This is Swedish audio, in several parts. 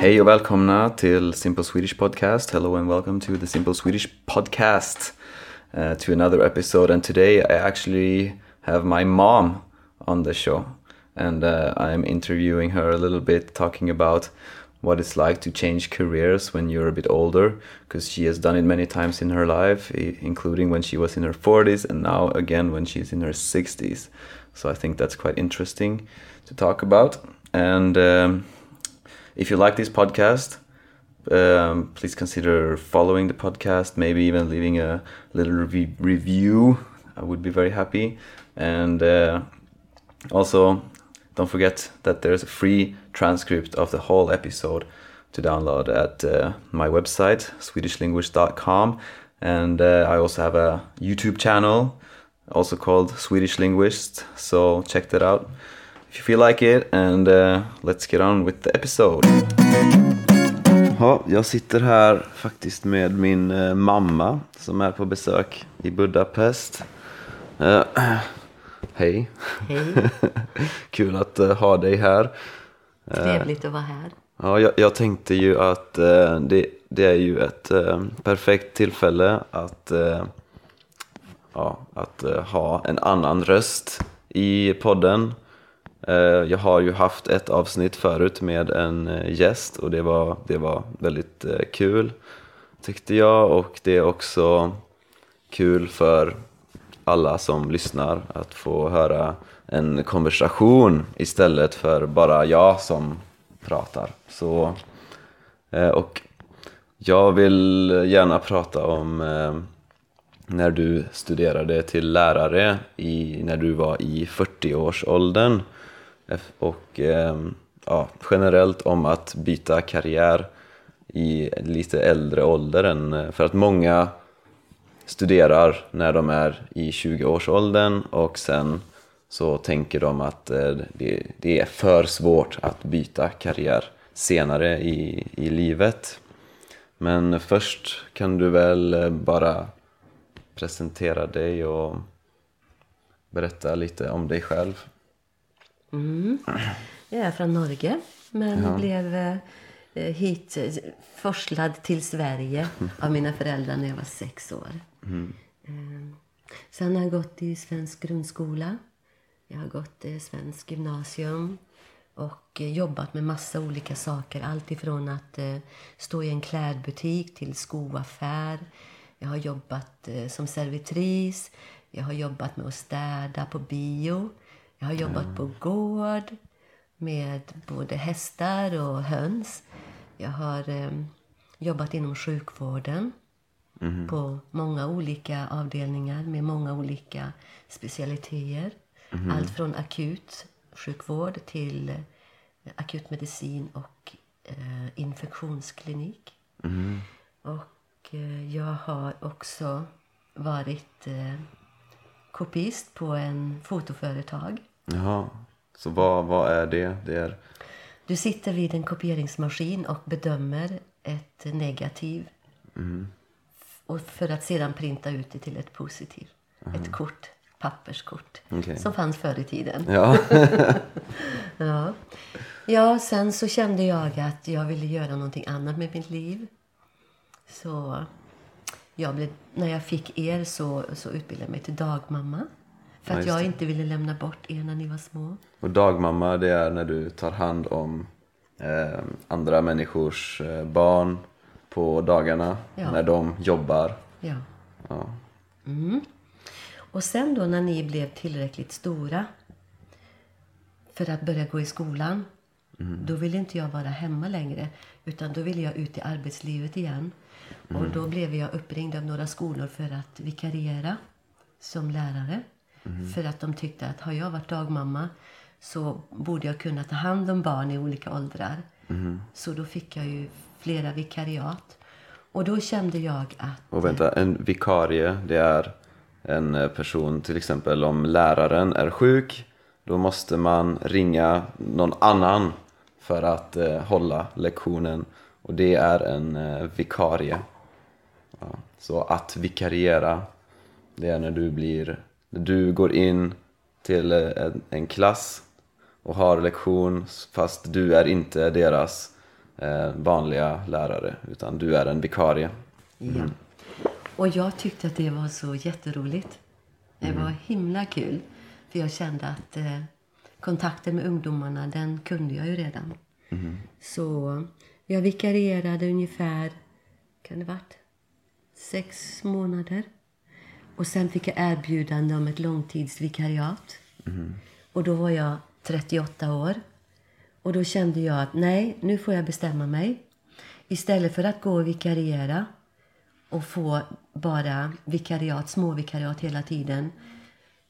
Hej och välkomna till Simple Swedish Podcast. Hello and welcome to the Simple Swedish Podcast. Uh, to another episode and today I actually have my mom on the show and uh, I'm interviewing her a little bit talking about what it's like to change careers when you're a bit older because she has done it many times in her life including when she was in her 40s and now again when she's in her 60s so i think that's quite interesting to talk about and um, if you like this podcast um, please consider following the podcast maybe even leaving a little rev- review i would be very happy and uh, also, don't forget that there's a free transcript of the whole episode to download at uh, my website, swedishlinguist.com. And uh, I also have a YouTube channel, also called Swedish Linguist. So check that out if you feel like it. And uh, let's get on with the episode. Ja, jag sitter här faktiskt med min eh, mamma som är på besök i Budapest. Eh, hej. Hej, Kul att eh, ha dig här. trevligt att vara här. Ja, jag, jag tänkte ju att eh, det, det är ju ett eh, perfekt tillfälle att, eh, ja, att eh, ha en annan röst i podden. Eh, jag har ju haft ett avsnitt förut med en eh, gäst och det var, det var väldigt eh, kul tyckte jag och det är också kul för alla som lyssnar att få höra en konversation istället för bara jag som pratar. Så, och jag vill gärna prata om när du studerade till lärare i, när du var i 40-årsåldern och eh, ja, generellt om att byta karriär i lite äldre ålder än, eh, för att många studerar när de är i 20-årsåldern och sen så tänker de att eh, det, det är för svårt att byta karriär senare i, i livet. Men först kan du väl bara presentera dig och berätta lite om dig själv. Jag är från Norge, men blev eh, hit eh, forslad till Sverige av mina föräldrar när jag var sex år. Eh, sen har jag gått i svensk grundskola. Jag har gått i svensk gymnasium och eh, jobbat med massa olika saker. Allt ifrån att eh, stå i en klädbutik till skoaffär. Jag har jobbat eh, som servitris. Jag har jobbat med att städa på bio. Jag har jobbat på gård med både hästar och höns. Jag har eh, jobbat inom sjukvården på många olika avdelningar med många olika specialiteter. Allt från akut sjukvård till eh, akutmedicin och eh, infektionsklinik. Och eh, jag har också varit eh, kopist på en fotoföretag. Jaha, så vad, vad är det? Det är... Du sitter vid en kopieringsmaskin och bedömer ett negativ. Och för att sedan printa ut det till ett positiv. Ett kort, papperskort. Okej. Som fanns förr i tiden. Ja, Ja. ja, sen så kände jag att jag ville göra någonting annat med mitt liv. Så jag blev, när jag fick er så, så utbildade jag mig till dagmamma. För Ja, att jag det. inte ville lämna bort er när ni var små. och dagmamma det är när du tar hand om eh, andra människors eh, barn på dagarna Ja. när de jobbar. Ja. Ja. Och sen då när ni blev tillräckligt stora för att börja gå i skolan. Då ville inte jag vara hemma längre. Utan då ville jag ut i arbetslivet igen. Och då blev jag uppringd av några skolor för att vikariera som lärare. För att de tyckte att har jag varit dagmamma så borde jag kunna ta hand om barn i olika åldrar. Så då fick jag ju flera vikariat. Och då kände jag att... Och vänta, en vikarie det är en eh, person, till exempel om läraren är sjuk då måste man ringa någon annan för att eh, hålla lektionen och det är en eh, vikarie. Ja. Så att vikariera det är när du blir, du går in till eh, en, en klass och har lektion fast du är inte deras eh, vanliga lärare, utan du är en vikarie. Ja. Och jag tyckte att det var så jätteroligt. Det var himla kul. För jag kände att eh, kontakten med ungdomarna, den kunde jag ju redan. Så jag vikarierade ungefär, kan det varit, sex månader. Och sen fick jag erbjudande om ett långtidsvikariat. Och då var jag 38 år. Och då kände jag att nej, nu får jag bestämma mig. Istället för att gå och vikariera och få bara vikariat, små vikariat hela tiden.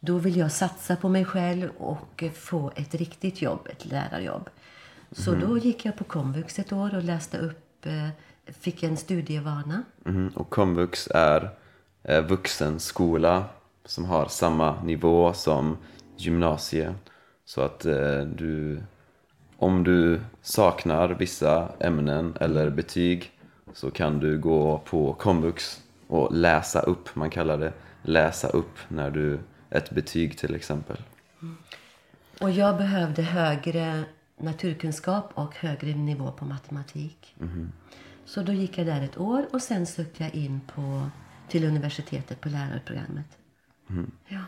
Då vill jag satsa på mig själv och få ett riktigt jobb, ett lärarjobb. Så då gick jag på komvux ett år och läste upp, eh, fick en studievana. Mhm. Och komvux är vuxenskola som har samma nivå som gymnasie. Så att eh, du, om du saknar vissa ämnen eller betyg så kan du gå på komvux och läsa upp, man kallar det läsa upp när du, ett betyg till exempel. Och jag behövde högre naturkunskap och högre nivå på matematik. Så då gick jag där ett år och sen sökte jag in på, till universitetet på lärarprogrammet. Ja.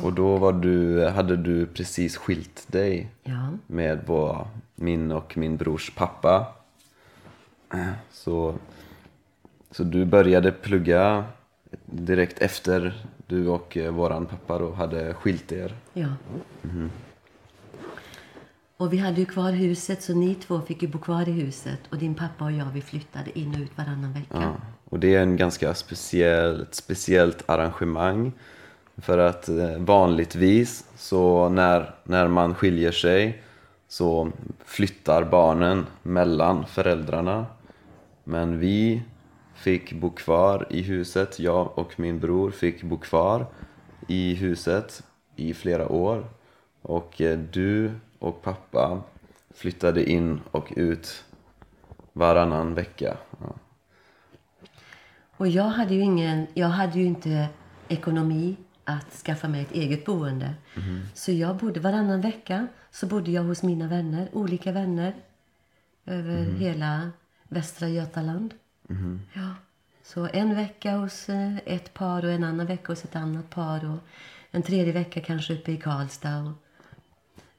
Och då var du, hade du precis skilt dig ja. med vår, min och min brors pappa. Så, så du började plugga direkt efter du och eh, våran pappa då hade skilt er. Ja. Och vi hade ju kvar huset så ni två fick ju bo kvar i huset. Och din pappa och jag vi flyttade in och ut varannan vecka. Ja. Och det är en ganska speciell, ett speciellt arrangemang. För att eh, vanligtvis så när, när man skiljer sig så flyttar barnen mellan föräldrarna. Men vi fick bo kvar i huset, jag och min bror fick bo kvar i huset i flera år. Och eh, du och pappa flyttade in och ut varannan vecka. Ja. Och jag hade ju ingen, jag hade ju inte ekonomi att skaffa mig ett eget boende. Så jag bodde varannan vecka så bodde jag hos mina vänner, olika vänner över hela västra Götaland. Ja. Så en vecka hos eh, ett par och en annan vecka hos ett annat par och en tredje vecka kanske uppe i Karlstad. Och,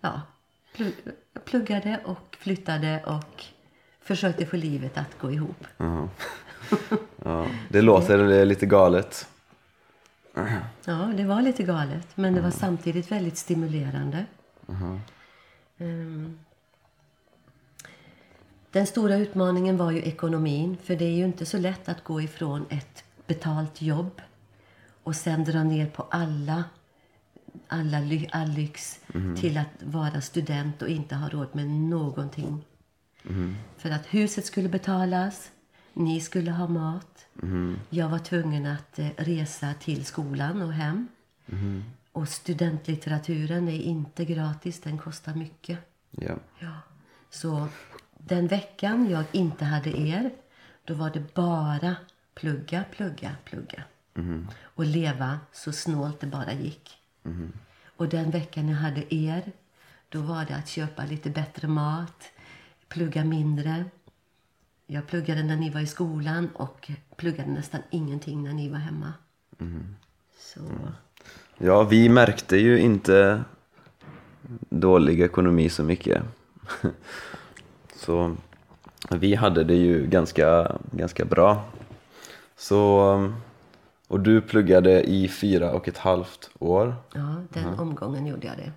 ja, pluggade och flyttade och försökte få livet att gå ihop. Ja, det låter lite galet. Ja, det var lite galet, men det var samtidigt väldigt stimulerande. Ehm, Den stora utmaningen var ju ekonomin, för det är ju inte så lätt att gå ifrån ett betalt jobb och sen dra ner på alla, alla ly, all lyx till att vara student och inte ha råd med någonting. För att huset skulle betalas, ni skulle ha mat. Jag var tvungen att eh, resa till skolan och hem. Och studentlitteraturen är inte gratis, den kostar mycket. Ja. Ja. Så den veckan jag inte hade er, då var det bara plugga, plugga, plugga. Och leva så snålt det bara gick. Och den veckan jag hade er, då var det att köpa lite bättre mat, plugga mindre. Jag pluggade när ni var i skolan och pluggade nästan ingenting när ni var hemma. Så, ja, vi märkte ju inte dålig ekonomi så mycket. Så vi hade det ju ganska, ganska bra. Så, och du pluggade i fyra och ett halvt år. ja, den omgången gjorde jag det.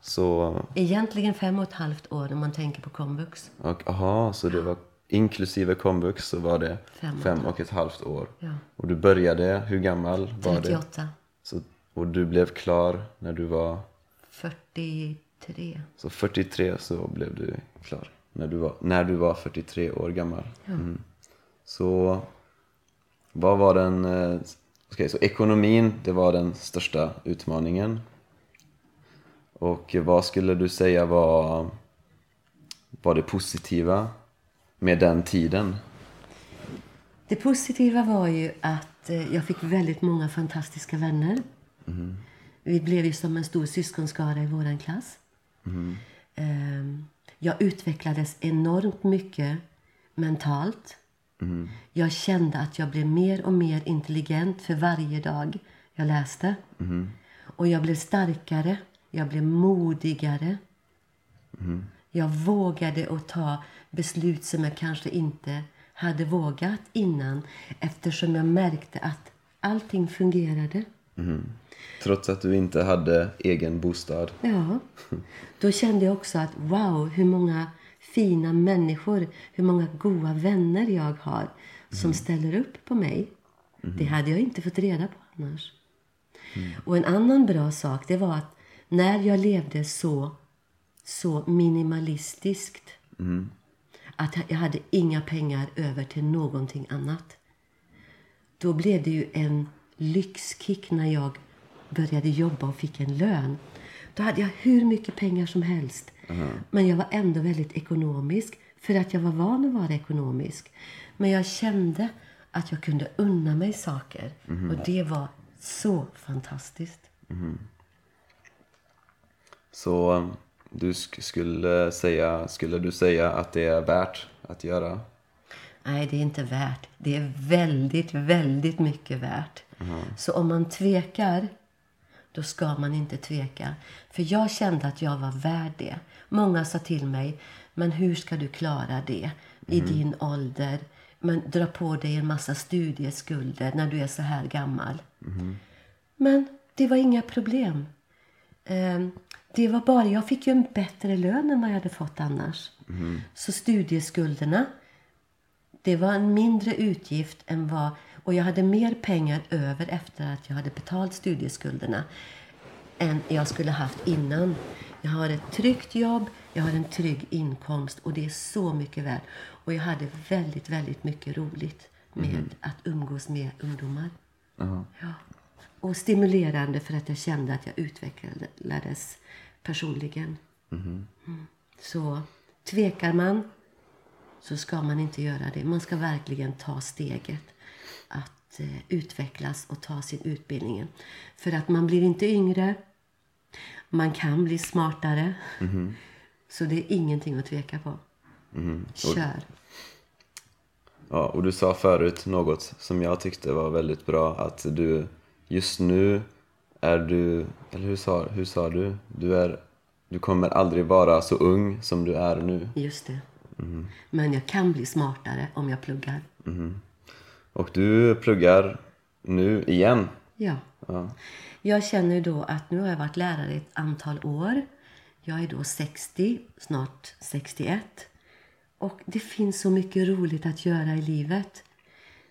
Så, Egentligen fem och ett halvt år om man tänker på komvux. och, aha, så det var inklusive komvux så var det Fem och fem och ett halvt år. Ja. Och du började, hur gammal var det? 38, Så, och du blev klar när du var, 43. så 43 så blev du klar. När du var, när du var 43 år gammal. Mm. Så vad var den, eh, okej så ekonomin det var den största utmaningen. Och vad skulle du säga var, var det positiva med den tiden? Det positiva var ju att eh, jag fick väldigt många fantastiska vänner. Vi blev ju som en stor syskonskara i vår klass. Ehm, Jag utvecklades enormt mycket mentalt. Jag kände att jag blev mer och mer intelligent för varje dag jag läste. Och jag blev starkare. Jag blev modigare. Jag vågade att ta beslut som jag kanske inte hade vågat innan eftersom jag märkte att allting fungerade. Trots att du inte hade egen bostad. Ja. Då kände jag också att wow, hur många fina människor, hur många goda vänner jag har som ställer upp på mig. Det hade jag inte fått reda på annars. Och en annan bra sak, det var att när jag levde så, så minimalistiskt att jag hade inga pengar över till någonting annat. Då blev det ju en lyxkick när jag började jobba och fick en lön. Då hade jag hur mycket pengar som helst. Men jag var ändå väldigt ekonomisk för att jag var van att vara ekonomisk. Men jag kände att jag kunde unna mig saker. Och det var så fantastiskt. Så um, du sk- skulle, säga, skulle du säga att det är värt att göra? Nej, det är inte värt. Det är väldigt, väldigt mycket värt. Så om man tvekar, då ska man inte tveka. För jag kände att jag var värd det. Många sa till mig, men hur ska du klara det i din ålder? Men dra på dig en massa studieskulder när du är så här gammal. Men det var inga problem. Ehm, Det var bara, jag fick ju en bättre lön än vad jag hade fått annars. Så studieskulderna, det var en mindre utgift än vad... Och jag hade mer pengar över efter att jag hade betalt studieskulderna än jag skulle haft innan. Jag har ett tryggt jobb, jag har en trygg inkomst och det är så mycket värt. Och jag hade väldigt, väldigt mycket roligt med att umgås med ungdomar. Ja. Och stimulerande för att jag kände att jag utvecklades personligen. Mm. Så tvekar man så ska man inte göra det. Man ska verkligen ta steget att eh, utvecklas och ta sin utbildning. För att man blir inte yngre. Man kan bli smartare. Så det är ingenting att tveka på. Kör. Ja, och du sa förut något som jag tyckte var väldigt bra, att du just nu är du, eller hur sa, hur sa du? Du, är, du kommer aldrig vara så ung som du är nu. Just det. Men jag kan bli smartare om jag pluggar. Och du pluggar nu igen. Ja. Ja. Jag känner då att nu har jag varit lärare ett antal år. Jag är då 60, snart 61. Och det finns så mycket roligt att göra i livet.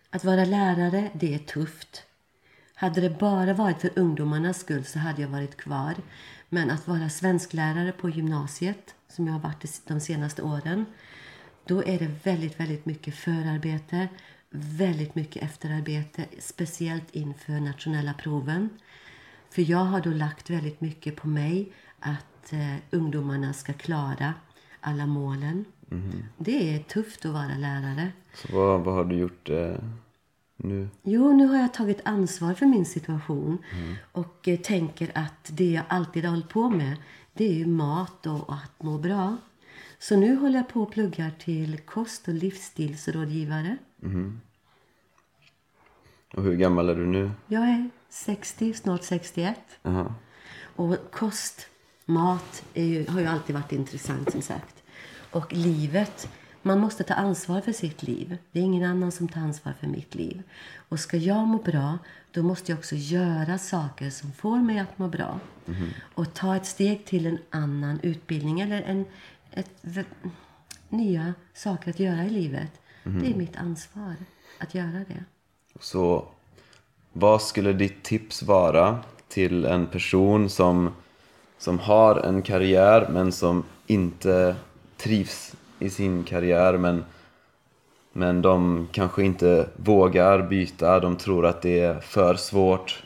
Att vara lärare, det är tufft. Hade det bara varit för ungdomarnas skull så hade jag varit kvar. Men att vara svensklärare på gymnasiet, som jag har varit de senaste åren, då är det väldigt, väldigt mycket förarbete, väldigt mycket efterarbete, speciellt inför nationella proven. För jag har då lagt väldigt mycket på mig att eh, ungdomarna ska klara alla målen. Det är tufft att vara lärare. Så vad, vad har du gjort eh, nu? Jo, nu har jag tagit ansvar för min situation och eh, tänker att det jag alltid har hållit på med det är ju mat och att må bra. Så nu håller jag på och pluggar till kost och livsstilsrådgivare. Och hur gammal är du nu? Jag är 60, snart 61. Aha. Och kost, mat, ju, har ju alltid varit intressant som sagt. Och livet, man måste ta ansvar för sitt liv. Det är ingen annan som tar ansvar för mitt liv. Och ska jag må bra, då måste jag också göra saker som får mig att må bra. Och ta ett steg till en annan utbildning eller en, ett, nya saker att göra i livet. Det är mitt ansvar att göra det. Så vad skulle ditt tips vara till en person som, som har en karriär men som inte trivs i sin karriär men, men de kanske inte vågar byta, de tror att det är för svårt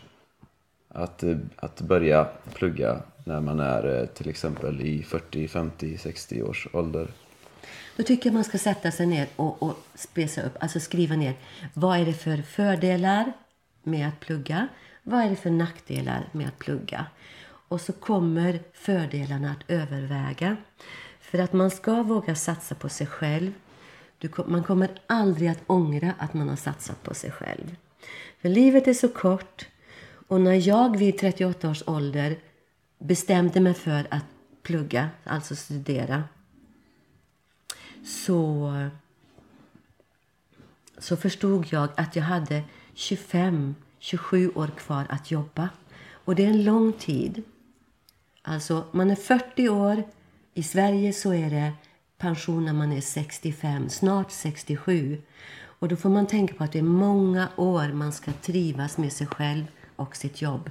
att, att börja plugga när man är eh, till exempel i 40, 50, 60 års ålder. Då tycker jag man ska sätta sig ner och, och spesa upp, alltså skriva ner. Vad är det för fördelar med att plugga? Vad är det för nackdelar med att plugga? Och så kommer fördelarna att överväga. För att man ska våga satsa på sig själv. Du, man kommer aldrig att ångra att man har satsat på sig själv. För livet är så kort. Och när jag vid 38 års ålder bestämde mig för att plugga, alltså studera, så, så förstod jag att jag hade 25, 27 år kvar att jobba. Och det är en lång tid. Alltså, man är 40 år. I Sverige så är det pension när man är 65, snart 67. Och då får man tänka på att det är många år man ska trivas med sig själv och sitt jobb.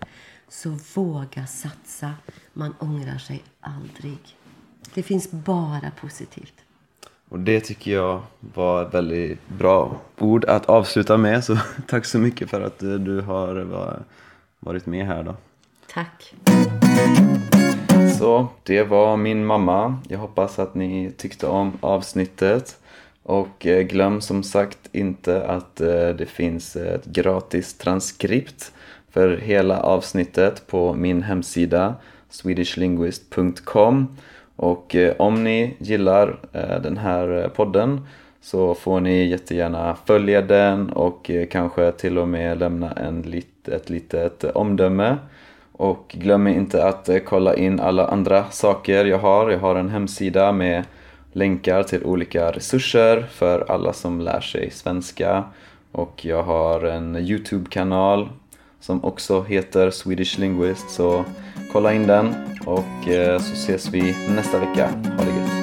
Så våga satsa. Man ångrar sig aldrig. Det finns bara positivt. Och det tycker jag var ett väldigt bra ord att avsluta med. Så tack så mycket för att du har varit med här då. Tack. Så det var min mamma. Jag hoppas att ni tyckte om avsnittet. Och eh, glöm som sagt inte att eh, det finns ett gratis transkript för hela avsnittet på min hemsida swedishlinguist.com och eh, om ni gillar den här podden så får ni jättegärna följa den och kanske till och med lämna en lit, ett litet omdöme. Och glöm inte att eh, kolla in alla andra saker jag har. Jag har en hemsida med länkar till olika resurser för alla som lär sig svenska. Och jag har en Youtube-kanal som också heter Swedish Linguist så kolla in den och eh, så ses vi nästa vecka. Ha det gött!